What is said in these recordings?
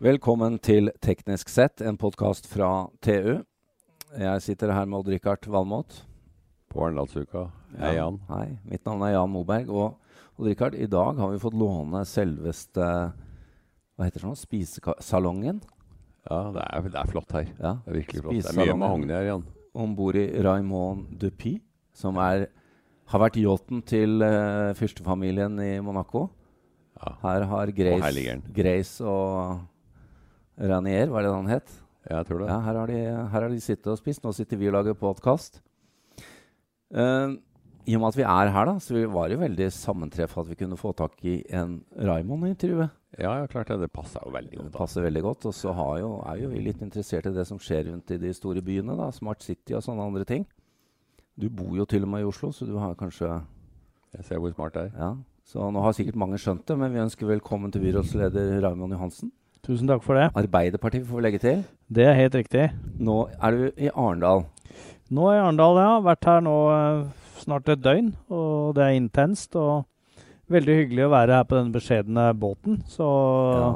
Velkommen til Teknisk sett, en podkast fra TU. Jeg sitter her med Odd-Rikard Valmot. På Arendalsuka. Hei, Jan. Hei, Mitt navn er Jan Moberg. Og Odd-Rikard, i dag har vi fått låne selveste hva heter det sånn, spisesalongen. Ja, det er, det er flott her. Ja, Det er virkelig flott. Det er mye mahogni her, Jan. Om bord i Raymond Dupy, som er, har vært yachten til uh, fyrstefamilien i Monaco. Ja. Her har Grace, og. Grace og Ranier, var det det han het? Jeg tror det. Ja, her har, de, her har de sittet og spist. Nå sitter vi og lager podkast. I og med at vi er her, da, så vi var det veldig sammentreff at vi kunne få tak i en Raymond-intervju. Ja, ja, klart det. Det passer jo veldig godt. da. passer veldig godt. Og så har jo, er jo vi litt interessert i det som skjer rundt i de store byene. da, Smart City og sånne andre ting. Du bor jo til og med i Oslo, så du har kanskje Jeg ser hvor smart det er. Ja. Så nå har sikkert mange skjønt det, men vi ønsker velkommen til byrådsleder Raymond Johansen. Tusen takk for det. Arbeiderpartiet får vi legge til. Det er helt riktig. Nå er du i Arendal. Nå er jeg i Arendal, ja. Vært her nå eh, snart et døgn, og det er intenst. Og veldig hyggelig å være her på denne beskjedne båten. Så Ja.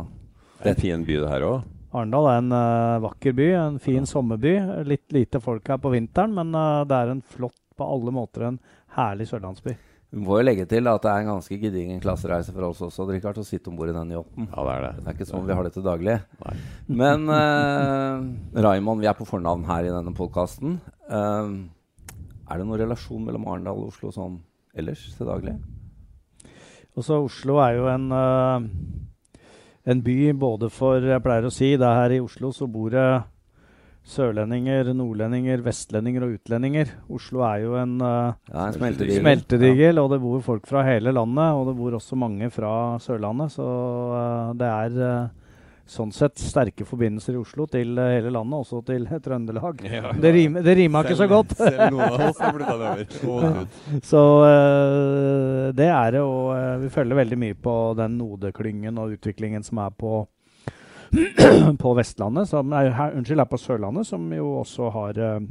Det er en fin by, det her òg. Arendal er en uh, vakker by, en fin sommerby. Litt lite folk her på vinteren, men uh, det er en flott, på alle måter en herlig sørlandsby. Vi må jo legge til at det er en ganske gedigen klassereise for oss også, Richard, å sitte om bord i den yachten. Ja, det er det. Det er ikke sånn vi har det til daglig. Nei. Men uh, Raymond, vi er på fornavn her i denne podkasten. er det noen relasjon mellom Arendal og Oslo sånn ellers til daglig? Også Oslo er jo en, uh, en by både for Jeg pleier å si det er her i Oslo så bor det sørlendinger, nordlendinger, vestlendinger og utlendinger. Oslo er jo en uh, Ja, en smeltedigel. smeltedigel, og det bor folk fra hele landet. Og det bor også mange fra Sørlandet, så uh, det er uh, sånn sett sterke forbindelser i Oslo til hele landet, også til Trøndelag. Det, rimer, det rima ikke så godt. Selv noen av oss har flytta over. Så det er det, og vi følger veldig mye på den Node-klyngen og utviklingen som er på på Vestlandet, som nei, her, unnskyld, her på Sørlandet, som jo også har eh,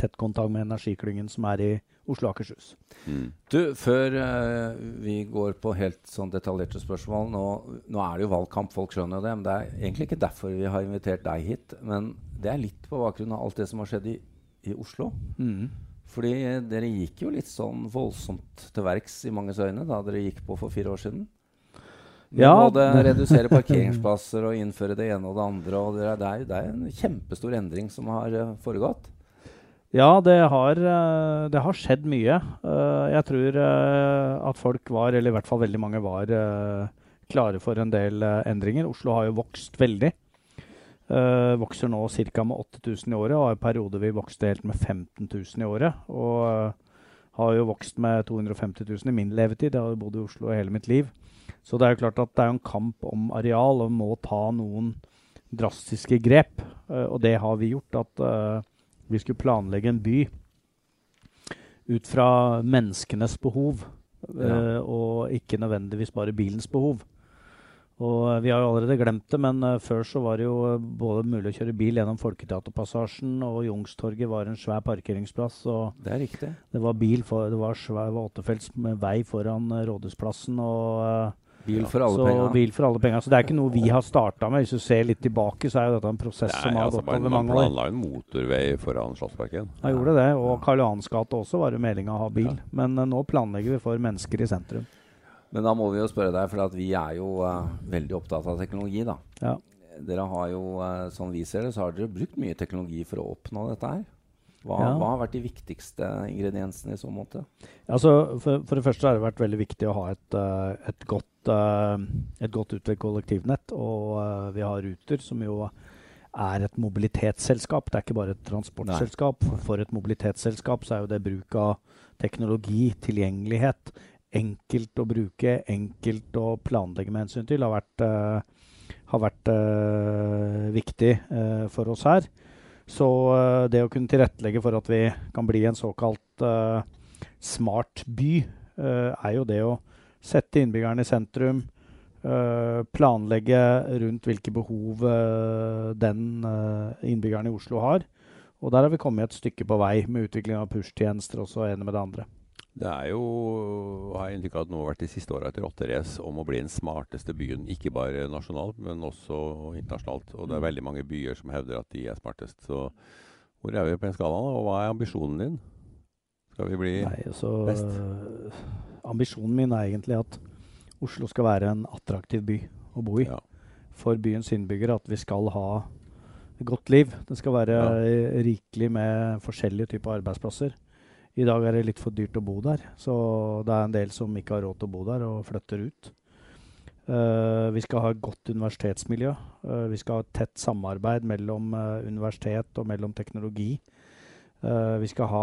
tett kontakt med energiklyngen som er i Oslo og Akershus. Mm. Du, før eh, vi går på helt sånn detaljerte spørsmål nå, nå er det jo valgkamp, folk skjønner jo det. Men det er egentlig ikke derfor vi har invitert deg hit. Men det er litt på bakgrunn av alt det som har skjedd i, i Oslo. Fordi eh, dere gikk jo litt sånn voldsomt til verks i manges øyne da dere gikk på for fire år siden. Med Ja. Både redusere parkeringsplasser og innføre det ene og det andre. Og det, er, det, er, det en kjempestor endring som har eh, foregått. Ja, det har, eh, det har skjedd mye. Eh, Jeg tror at folk var, eller i hvert fall veldig mange var, klare for en del endringer. Oslo har jo vokst veldig. Vokser nå ca. med 8000 i året, og har i periode vi vokste helt med 15 000 i året. Og har jo vokst med 250 000 i min levetid. Jeg har jo bodd i Oslo hele mitt liv. Så det er jo klart at det er en kamp om areal, og må ta noen drastiske grep. Eh, Og det har vi gjort. At eh, vi skulle planlegge en by ut fra menneskenes behov, Ja. eh, og ikke nødvendigvis bare bilens behov. Og eh, Vi har jo allerede glemt det, men eh, før så var det jo eh, både mulig å kjøre bil gjennom Folketeaterpassasjen, og Jungstorget var en svær parkeringsplass. og Det er riktig. Det var bil for, det var svær åttefelts med vei foran Rådhusplassen. og... Bil for alle så bil for alle penger. Så det er ikke noe vi har starta med. Hvis du ser litt tilbake, så er jo dette en prosess Nei, som har altså, gått over mange år. Man planla en motorvei foran Slottsparken. Ja, gjorde det, og Karl Johans gate også var jo meldinga å ha bil. Ja. Men uh, nå planlegger vi for mennesker i sentrum. Men da må vi jo spørre deg, for at vi er jo uh, veldig opptatt av teknologi, da. Ja. Dere har jo, uh, Som vi ser det, så har dere brukt mye teknologi for å oppnå dette her. Hva, Ja. hva har vært de viktigste ingrediensene i så måte? Altså, for, for det første har det vært veldig viktig å ha et, eh, et godt, et godt utviklet kollektivnett. Og vi har Ruter, som jo er et mobilitetsselskap. Det er ikke bare et transportselskap. For et mobilitetsselskap så er jo det bruk av teknologi, tilgjengelighet, enkelt å bruke, enkelt å planlegge med hensyn til, har vært, eh, har vært eh, viktig eh, for oss her. Så det å kunne tilrettelegge for at vi kan bli en såkalt smart by, er jo det å sette innbyggerne i sentrum. planlegge rundt hvilke behov eh, den innbyggeren i Oslo har. Og der har vi kommet et stykke på vei med utvikling av push-tjenester også, ene med det andre. Det er jo, har jeg inntrykk av at nå har vært de siste åra et rotterace om å bli den smarteste byen. Ikke bare nasjonalt, men også internasjonalt. Og det er veldig mange byer som hevder at de er smartest. Så hvor er vi på den skalaen, og hva er ambisjonen din? Skal vi bli Nei, altså, best? ambisjonen min er egentlig at Oslo skal være en attraktiv by å bo i. Ja. For byens innbyggere at vi skal ha et godt liv. Det skal være ja. rikelig med forskjellige typer arbeidsplasser. I dag er det litt for dyrt å bo der, så det er en del som ikke har råd til å bo der og flytter ut. Uh, vi skal ha et godt universitetsmiljø. Uh, vi skal ha et tett samarbeid mellom uh, universitet og mellom teknologi. Vi, skal ha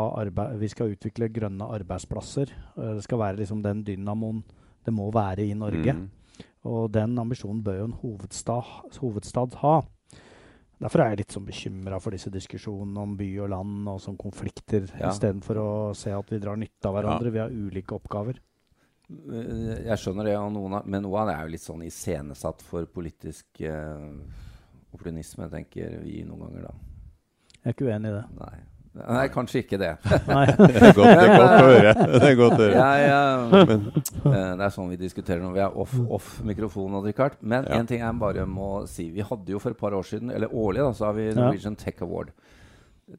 vi skal utvikle grønne arbeidsplasser. Det skal være liksom den dynamoen det må være i Norge. Mm. Og den ambisjonen bør jo en hovedstad, hovedstad ha. Derfor er jeg litt sånn bekymra for disse diskusjonene om by og land og som konflikter, Ja. istedenfor å se at vi drar nytte av hverandre. Vi har ulike oppgaver. Eh, Jeg skjønner det, noen av, men noe av det er jo litt sånn iscenesatt for politisk eh, opportunisme, tenker vi noen ganger, da. Jeg er ikke uenig i det. Nei, Nei kanskje ikke det. Det er godt, det er godt å høre. Det er høre. Jeg, eh, eh, det er sånn vi diskuterer når vi er off, off mikrofon. Men én Ja. en ting jeg bare må si. Vi hadde jo for et par år siden, eller årlig, da, så har vi Norwegian Tech Award.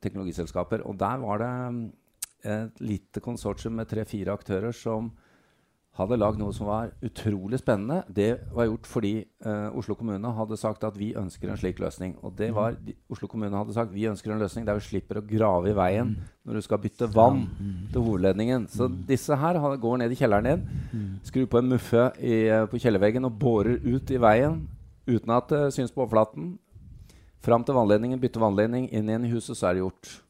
Teknologiselskaper. Og der var det mm, et lite konsortium med tre-fire aktører som hadde lagd noe som var utrolig spennende. Det var gjort fordi uh, Oslo kommune hadde sagt at vi ønsker en slik løsning. Og det var de, Oslo kommune hadde sagt vi ønsker en løsning der vi slipper å grave i veien når du skal bytte vann til hovedledningen. Så disse her har- går ned i kjelleren din, skrur på en muffe i, eh, på kjellerveggen og borer ut i veien uten at det syns på overflaten. Fram til vannledningen, bytte vannledning, inn igjen i huset, så er det gjort.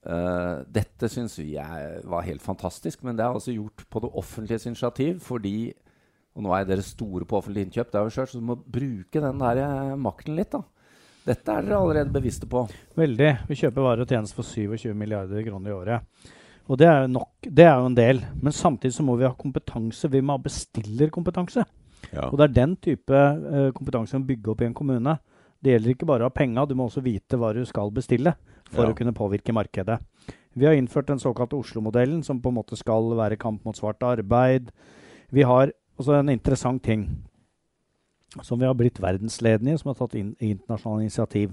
Eh, dette syns vi er, var helt fantastisk, men det er altså gjort på det offentliges initiativ fordi Og nå er dere store på offentlig innkjøp, det har vi skjørt, så du må bruke den der eh, makten litt, da. Dette er dere allerede bevisste på. Veldig. Vi kjøper varer og tjenester for 27 milliarder kroner i året. Og det er jo nok. Det er jo en del. Men samtidig så må vi ha kompetanse. Vi må ha bestillerkompetanse. Ja. Og det er den type uh, kompetanse vi må bygge opp i en kommune. Det gjelder ikke bare å ha penga, du må også vite hva du skal bestille for Ja. å kunne påvirke markedet. Vi har innført den såkalte Oslo-modellen, som på en måte skal være kamp mot svart arbeid. Vi har også en interessant ting som vi har blitt verdensledende i, som har tatt inn internasjonale initiativ.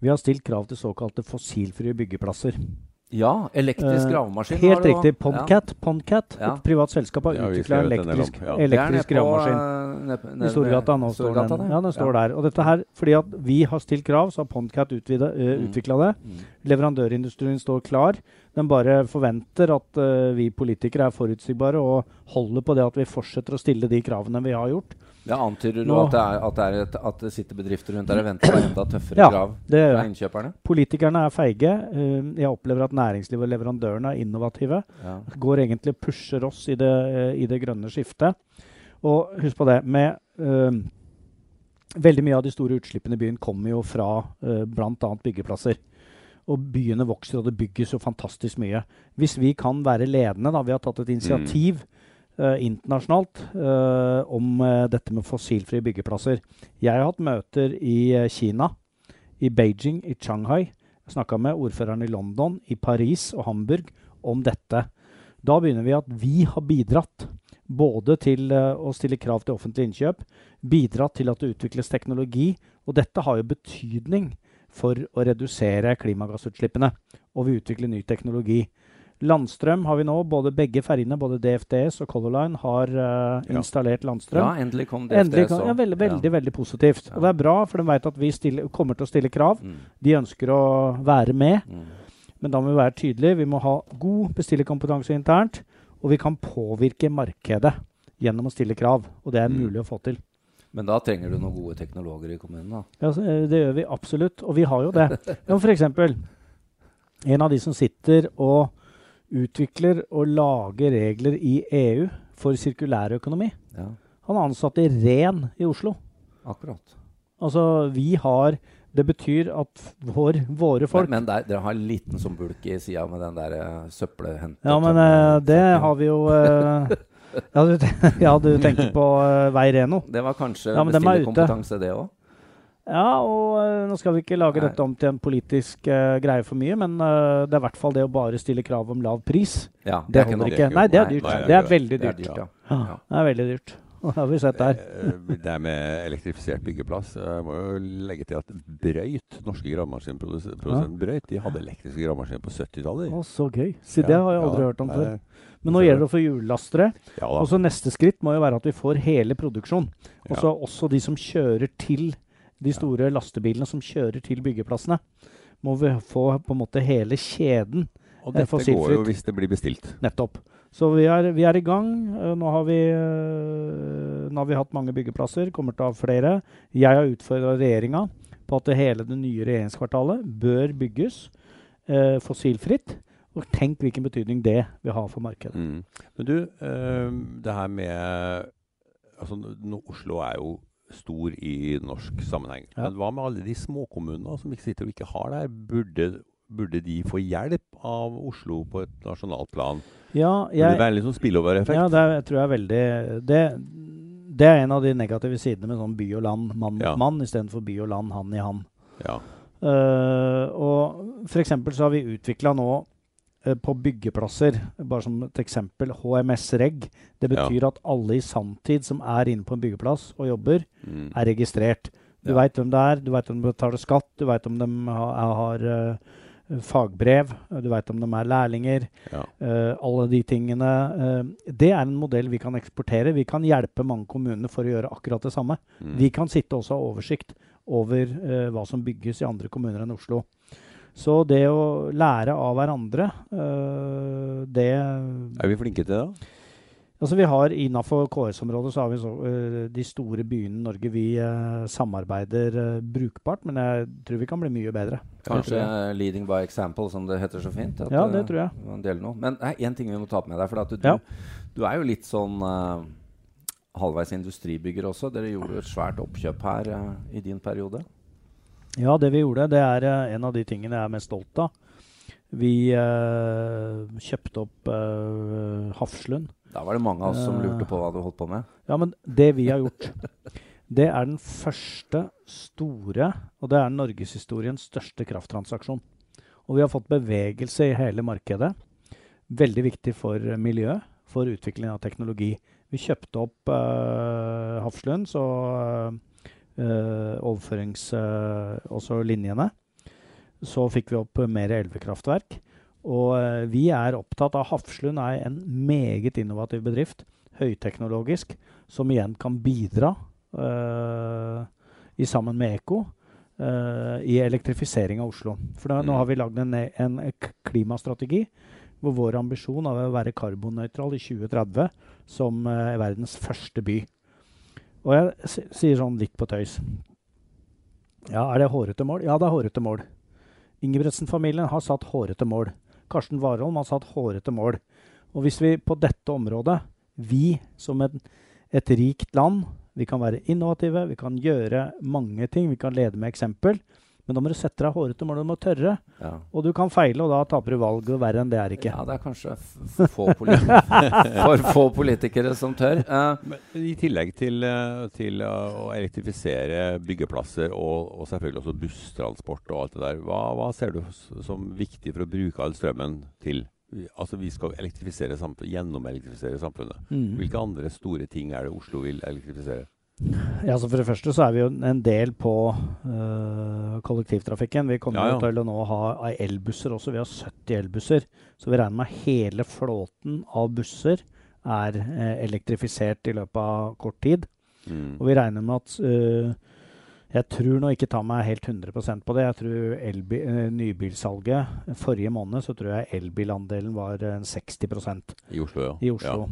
Vi har stilt krav til såkalte fossilfrie byggeplasser. Ja, elektrisk Eh, gravemaskin. Helt har riktig. Pondcat, Pondcat Ja. et privat selskap, har ja, utvikla elektrisk, ja. Elektrisk på, gravemaskin. eh, nede I Storgata nå står Storgata den. Ja, den står der. Og dette her, fordi at vi har stilt krav, så har Pondcat utvida- eh, Mm. utvikla det. Mm. Leverandørindustrien står klar. Den bare forventer at uh, vi politikere er forutsigbare og holder på det at vi fortsetter å stille de kravene vi har gjort. Ja, Antyder du Nå- at det, er, at, det er et, at det sitter bedrifter rundt der og venter på enda tøffere Ja, krav Det fra innkjøperne? Politikerne er feige. Eh, Jeg opplever at næringslivet og leverandørene er innovative. Ja. går egentlig og pusher oss i det, eh, i det grønne skiftet. Og husk på det, med eh, Veldig mye av de store utslippene i byen kommer jo fra uh, bl.a. byggeplasser. Og byene vokser, og det bygges jo fantastisk mye. Hvis vi kan være ledende, da, vi har tatt et initiativ eh, internasjonalt eh, om eh, dette med fossilfrie byggeplasser. Jeg har hatt møter i eh, Kina, i Beijing, i Shanghai. Jeg snakka med ordføreren i London, i Paris og Hamburg om dette. Da begynner vi at vi har bidratt både til eh, å stille krav til offentlig innkjøp, bidratt til at det utvikles teknologi, og dette har jo betydning for å redusere klimagassutslippene. Og vi utvikler ny teknologi. Landstrøm har vi nå. både Begge ferjene, både DFDS og Color Line, har Ja. installert landstrøm. ja, endelig kom DFDS. Endelig, kom, ja, veldig, veldig, veldig positivt. Ja. Og det er bra, for de vet at vi stiller, kommer til å stille krav. Mm. De ønsker å være med. Mm. Men da må vi være tydelige. Vi må ha god bestillerkompetanse internt. Og vi kan påvirke markedet gjennom å stille krav. Og det er Mm. mulig å få til. Men da trenger du noen gode teknologer i kommunen, da. Ja, så, eh, det gjør vi absolutt. Og vi har jo det. Ja, eksempel, en av de som sitter og utvikler og lager regler i EU for sirkulærøkonomi, Ja, han er ansatt i Ren i Oslo. akkurat. Altså, vi har Det betyr at vår, våre folk Men, men der, dere har en liten som bulk i sida med den der uh, søppelhente... Ja, men uh, det har vi jo uh, ja, du, ja, du tenker på uh, Vei Reno. Det var kanskje Ja, er bestillerkompetanse, det òg? Ja, og uh, nå skal vi ikke lage Nei. dette om til en politisk uh, greie for mye, men uh, det er i hvert fall det å bare stille krav om lav pris. Ja, Det er holder ikke. Nei, det er dyrt. Nei, Det er det er- veldig Det er dyrt. ja. Det er veldig dyrt. Det har vi sett der. Eh, Det med elektrifisert byggeplass Jeg må jo legge til at Brøyt, norske gravemaskinprodusent Brøyt, de hadde elektriske gravemaskiner på 70-tallet. Å, så gøy. Så det har jeg aldri hørt om før. Men nå gjelder det å få hjullastere. Ja. Og så neste skritt må jo være at vi får hele produksjonen. Og så også de som kjører til de store lastebilene som kjører til byggeplassene. Må vi få på en måte hele kjeden Og dette dette går jo hvis det blir bestilt. Nettopp. Så vi er, vi er i gang. Eh, Nå har, vi, eh, nå har vi hatt mange byggeplasser, kommer til å ha flere. Jeg har utfordra regjeringa på at det hele det nye regjeringskvartalet bør bygges eh, fossilfritt. Og tenk hvilken betydning det vil ha for markedet. Mm. Men du, eh, det her med altså, nå, Oslo er jo stor i norsk sammenheng. Ja. Men hva med alle de småkommunene som ikke sitter og ikke har det her? Burde, burde de få hjelp av Oslo på et nasjonalt plan? Ja, Burde det jeg, være litt sånn spillover-effekt? ja det er, tror jeg er veldig det, det er en av de negative sidene med sånn by og land, mann Ja. mot mann, istedenfor by og land, hand i hand. Ja. Uh, og for eksempel så har vi utvikla nå på byggeplasser, bare som et eksempel, HMS-reg. Det Ja. betyr at alle i sanntid som er inne på en byggeplass og jobber, Mm. er registrert. Du Ja. veit hvem det er, du veit om de betaler skatt, du veit om de har, har uh, fagbrev, du veit om de er lærlinger. ja. Uh, alle de tingene. Uh, det er en modell vi kan eksportere. Vi kan hjelpe mange kommuner for å gjøre akkurat det samme. Mm. Vi kan sitte også og ha oversikt over eh, hva som bygges i andre kommuner enn Oslo. Så det å lære av hverandre, uh, det Er vi flinke til det? da? Altså vi har Innafor KS-området så har vi så, uh, de store byene i Norge. Vi uh, samarbeider brukbart, men jeg tror vi kan bli mye bedre. Kanskje 'leading by example', som det heter så fint. at, Ja, det tror jeg. man deler noe. Men én ting vi må ta med deg. For at du, Ja. du er jo litt sånn halvveis industribygger også. Dere gjorde jo et svært oppkjøp her i din periode. Ja, det vi gjorde, det er eh, en av de tingene jeg er mest stolt av. Vi eh, kjøpte opp eh, Hafslund. Da var det mange av oss som Eh. lurte på hva du holdt på med. Ja, men det vi har gjort, det er den første store, og det er norgeshistoriens største krafttransaksjon. Og vi har fått bevegelse i hele markedet. Veldig viktig for eh, miljøet, for utvikling av teknologi. Vi kjøpte opp eh, Hafslund, så uh, overførings... eh, også linjene. Så fikk vi opp eh, mer elvekraftverk. Og eh, vi er opptatt av Hafslund er en meget innovativ bedrift høyteknologisk, som igjen kan bidra uh, i sammen med Eko uh, i elektrifisering av Oslo. For da, nå Mm. har vi lagd en, en klimastrategi hvor vår ambisjon er å være karbonnøytral i 2030 som uh, verdens første by. Og jeg sier sånn litt på tøys. Ja, er det hårete mål? Ja, det er hårete mål. Ingebretsen-familien har satt hårete mål. Karsten Warholm har satt hårete mål. Og hvis vi på dette området, vi som et, et rikt land, vi kan være innovative, vi kan gjøre mange ting, vi kan lede med eksempel, men da må du sette deg hårete mål, du må tørre. Ja. Og du kan feile, og da taper du valget, og verre enn det er ikke. Ja, det er kanskje f få politikere, for få politikere som tør. Uh. Men I tillegg til, eh, til eh, å elektrifisere byggeplasser og, og selvfølgelig også busstransport og alt det der, hva, hva ser du som viktig for å bruke all strømmen til? Altså Vi skal elektrifisere samfunnet, gjennomelektrifisere samfunnet. Mm. Hvilke andre store ting er det Oslo vil elektrifisere? Ja, så For det første så er vi jo en del på øh, kollektivtrafikken. Vi kommer Ja, ja. til å nå ha elbusser også. Vi har 70 elbusser. Så vi regner med hele flåten av busser er eh, elektrifisert i løpet av kort tid. Mm. Og vi regner med at øh, Jeg tror nå ikke ta meg helt 100% på det. Jeg tror øh, nybilsalget Forrige måned så tror jeg elbilandelen var eh, 60 I Oslo, ja. i Oslo.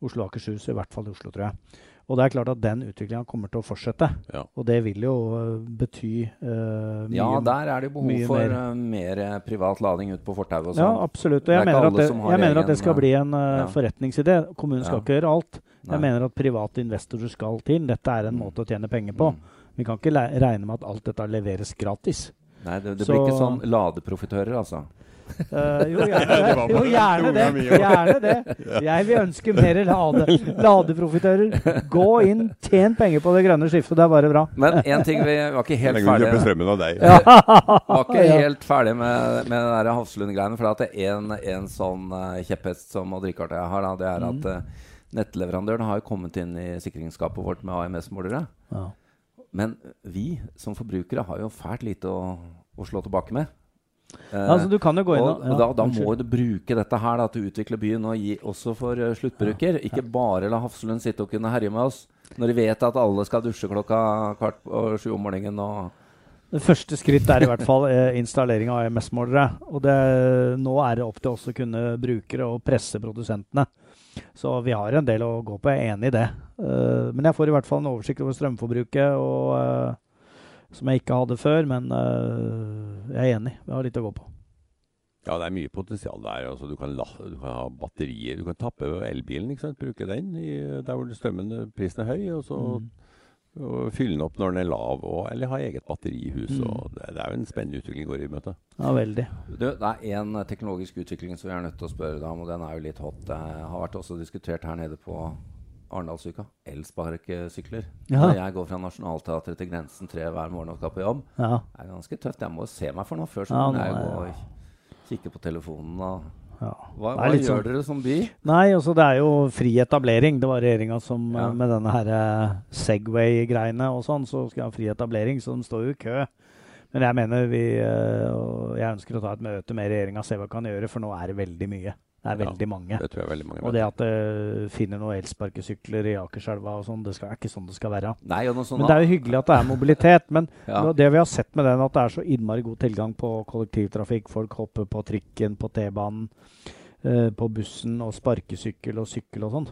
Oslo og Akershus, i hvert fall i Oslo, tror jeg. Og det er klart at den utviklinga kommer til å fortsette. Ja. Og det vil jo øh, bety uh, mye ja, der er det jo behov for mer. eh, mer eh, privat lading ut på fortauet og Ja, sånn. absolutt. Og jeg mener, at det, jeg mener at det skal bli en uh, ja. forretningsidé. Kommunen skal Ja. ikke gjøre alt. Nei. Jeg mener at private investorer skal til. Dette er en Mm. måte å tjene penger på. Mm. Vi kan ikke regne med at alt dette leveres gratis. Nei, det, det Så- blir ikke sånn ladeprofitører, altså. Uh, jo, gjerne det. Jo, gjerne det. Gjerne det. Jeg vil ønske mer lade, ladeprofitører. Gå inn, tjen penger på det grønne skiftet. Det er bare bra. Men én ting vi var ikke helt ferdig med. Ja. var ikke helt ferdig med, med den Hafslund-greiene. For det er en, en sånn uh, kjepphest som Odd Rikard jeg har, da, det er at uh, nettleverandøren har kommet inn i sikringsskapet vårt med AMS-målere. Ja. Men vi som forbrukere har jo fælt lite å, å slå tilbake med. Uh, altså, du kan jo gå inn og, og da, da må du bruke dette her da, til å utvikle byen og gi også for uh, sluttbruker. Ja, Ikke bare la Hafslund sitte og kunne herje med oss når de vet at alle skal dusje klokka kvart på sju om morgenen. det første skritt er i hvert fall eh, installering av AMS-målere. Og det, nå er det opp til oss å kunne brukere og presse produsentene. Så vi har en del å gå på, jeg er enig i det. Uh, men jeg får i hvert fall en oversikt over strømforbruket. og som jeg ikke hadde før. Men uh, jeg er enig. Vi har litt å gå på. Ja, det er mye potensial der. Altså, du, kan la, du, kan ha batterier. Du kan tappe elbilen. ikke sant? Bruke den i, der hvor strømmen, prisen er høy. og så mm. og fylle den opp når den er lav, og, eller ha eget batteri i huset. Mm. Det, det, er jo en spennende utvikling går i møte. Ja, veldig. Du, det er én teknologisk utvikling som vi er nødt til å spørre deg om, og den er jo litt hot. Det har vært også diskutert her nede på Arendalsuka. Elsparkesykler. Ja. Når jeg går fra Nationaltheatret til Grensen 3 hver morgen og skal på jobb. Ja. Det er ganske tøft. Jeg må se meg for noe før, så ja, jeg gå og kikke på telefonen. og... Ja. Hva, hva gjør sånn. dere som by? Nei, altså Det er jo fri etablering. Det var regjeringa som ja. med denne her eh, Segway-greiene og sånn, så skal ha fri etablering. Så de står jo i kø. Men jeg mener vi eh, Jeg ønsker å ta et møte med regjeringa og se hva vi kan gjøre, for nå er det veldig mye. Det er veldig mange. Det tror jeg veldig mange og det at det finner noen elsparkesykler i Akerselva og sånn, det skal, er ikke sånn det skal være. Nei, men det er jo hyggelig at det er mobilitet. Men ja. det vi har sett med den, at det er så innmari god tilgang på kollektivtrafikk. Folk hopper på trikken, på T-banen, eh, på bussen og sparkesykkel og sykkel og sånn.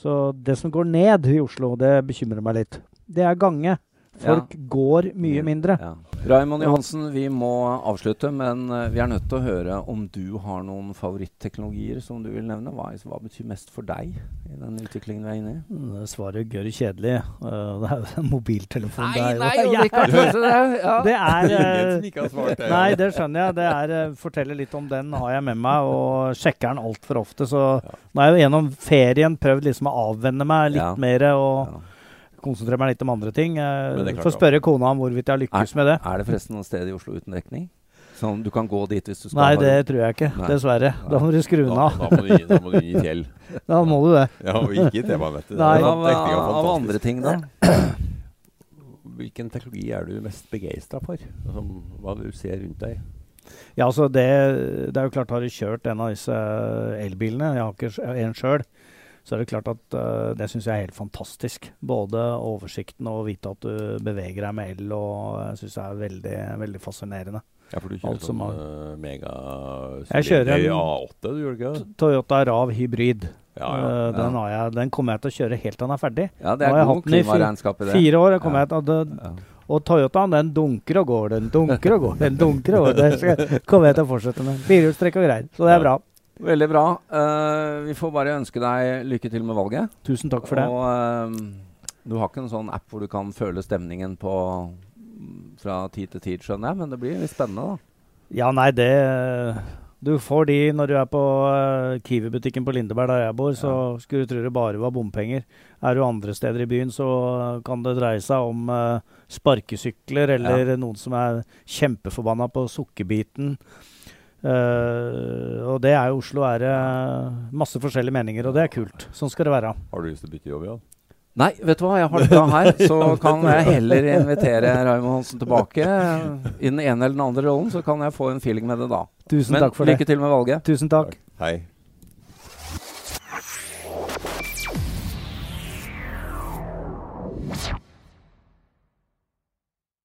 Så det som går ned i Oslo, det bekymrer meg litt. Det er gange. Folk ja. går mye mindre. Ja. Raymond Johansen, vi må avslutte, men uh, vi er nødt til å høre om du har noen favoritteknologier som du vil nevne. Hva, hva betyr mest for deg i den utviklingen vi er inne i? Mm, svaret er gørr kjedelig. Uh, det er jo en mobiltelefon. Nei, det er nei, jo, ja. det er uh, Nei, det skjønner jeg. Det er uh, Forteller litt om den har jeg med meg, og sjekker den altfor ofte. Så ja. nå har jeg jo gjennom ferien prøvd liksom å avvenne meg litt ja. mer. og konsentrere meg litt om andre ting. Jeg får spørre kona om hvorvidt jeg har lykkes er, med det. Er det forresten noe sted i Oslo uten dekning? Sånn, du kan gå dit hvis du skal Nei, det tror jeg ikke. Nei. Dessverre. Nei. Da må du skru den av. Da, da, må du gi, da må du gi fjell. da må du det. Ja, og ikke i vet du. Av, av andre ting, da? Hvilken teknologi er du mest begeistra for? Altså, hva du ser rundt deg? Ja, altså det, det, er jo klart, Har du kjørt en av disse elbilene, jeg har ikke en sjøl, så er det klart at uh, det syns jeg er helt fantastisk. Både oversikten og å vite at du beveger deg med el, og jeg syns det er veldig, veldig fascinerende. Ja, for du kjører sånn har... mega Jeg kjører en A8, du gjør ikke det? Toyota Rav hybrid. Ja, ja, uh, den. Jeg, den, kommer jeg til å kjøre helt til den er ferdig. Ja, det er god klimaregnskap i det. Fire år. kommer jeg til å... Og Toyotaen den dunker og går, den dunker og går, den dunker og går. Det kommer jeg til å fortsette med. Firehjulstrekk og greier. Så det er bra. Veldig bra. Uh, vi får bare ønske deg lykke til med valget. Tusen takk for det. Og uh, du har ikke en sånn app hvor du kan føle stemningen på fra tid til tid, skjønner jeg, men det blir litt spennende, da. Ja, nei, det Du får de når du er på uh, Kiwi-butikken på Lindeberg der jeg bor, så ja. skulle du tro det bare var bompenger. Er du andre steder i byen, så kan det dreie seg om sparkesykler eller ja. noen som er kjempeforbanna på sukkerbiten. Uh, og det er jo Oslo er det masse forskjellige meninger, og det er kult. Sånn skal det være. Har du lyst til å bytte jobb, Jan? Nei, vet du hva. Jeg har det bra her. Så kan jeg heller invitere Raymond Hansen tilbake i den ene eller den andre rollen. Så kan jeg få en feeling med det da. Tusen Men, takk for lykke det. til med valget. Tusen takk. takk. Hei.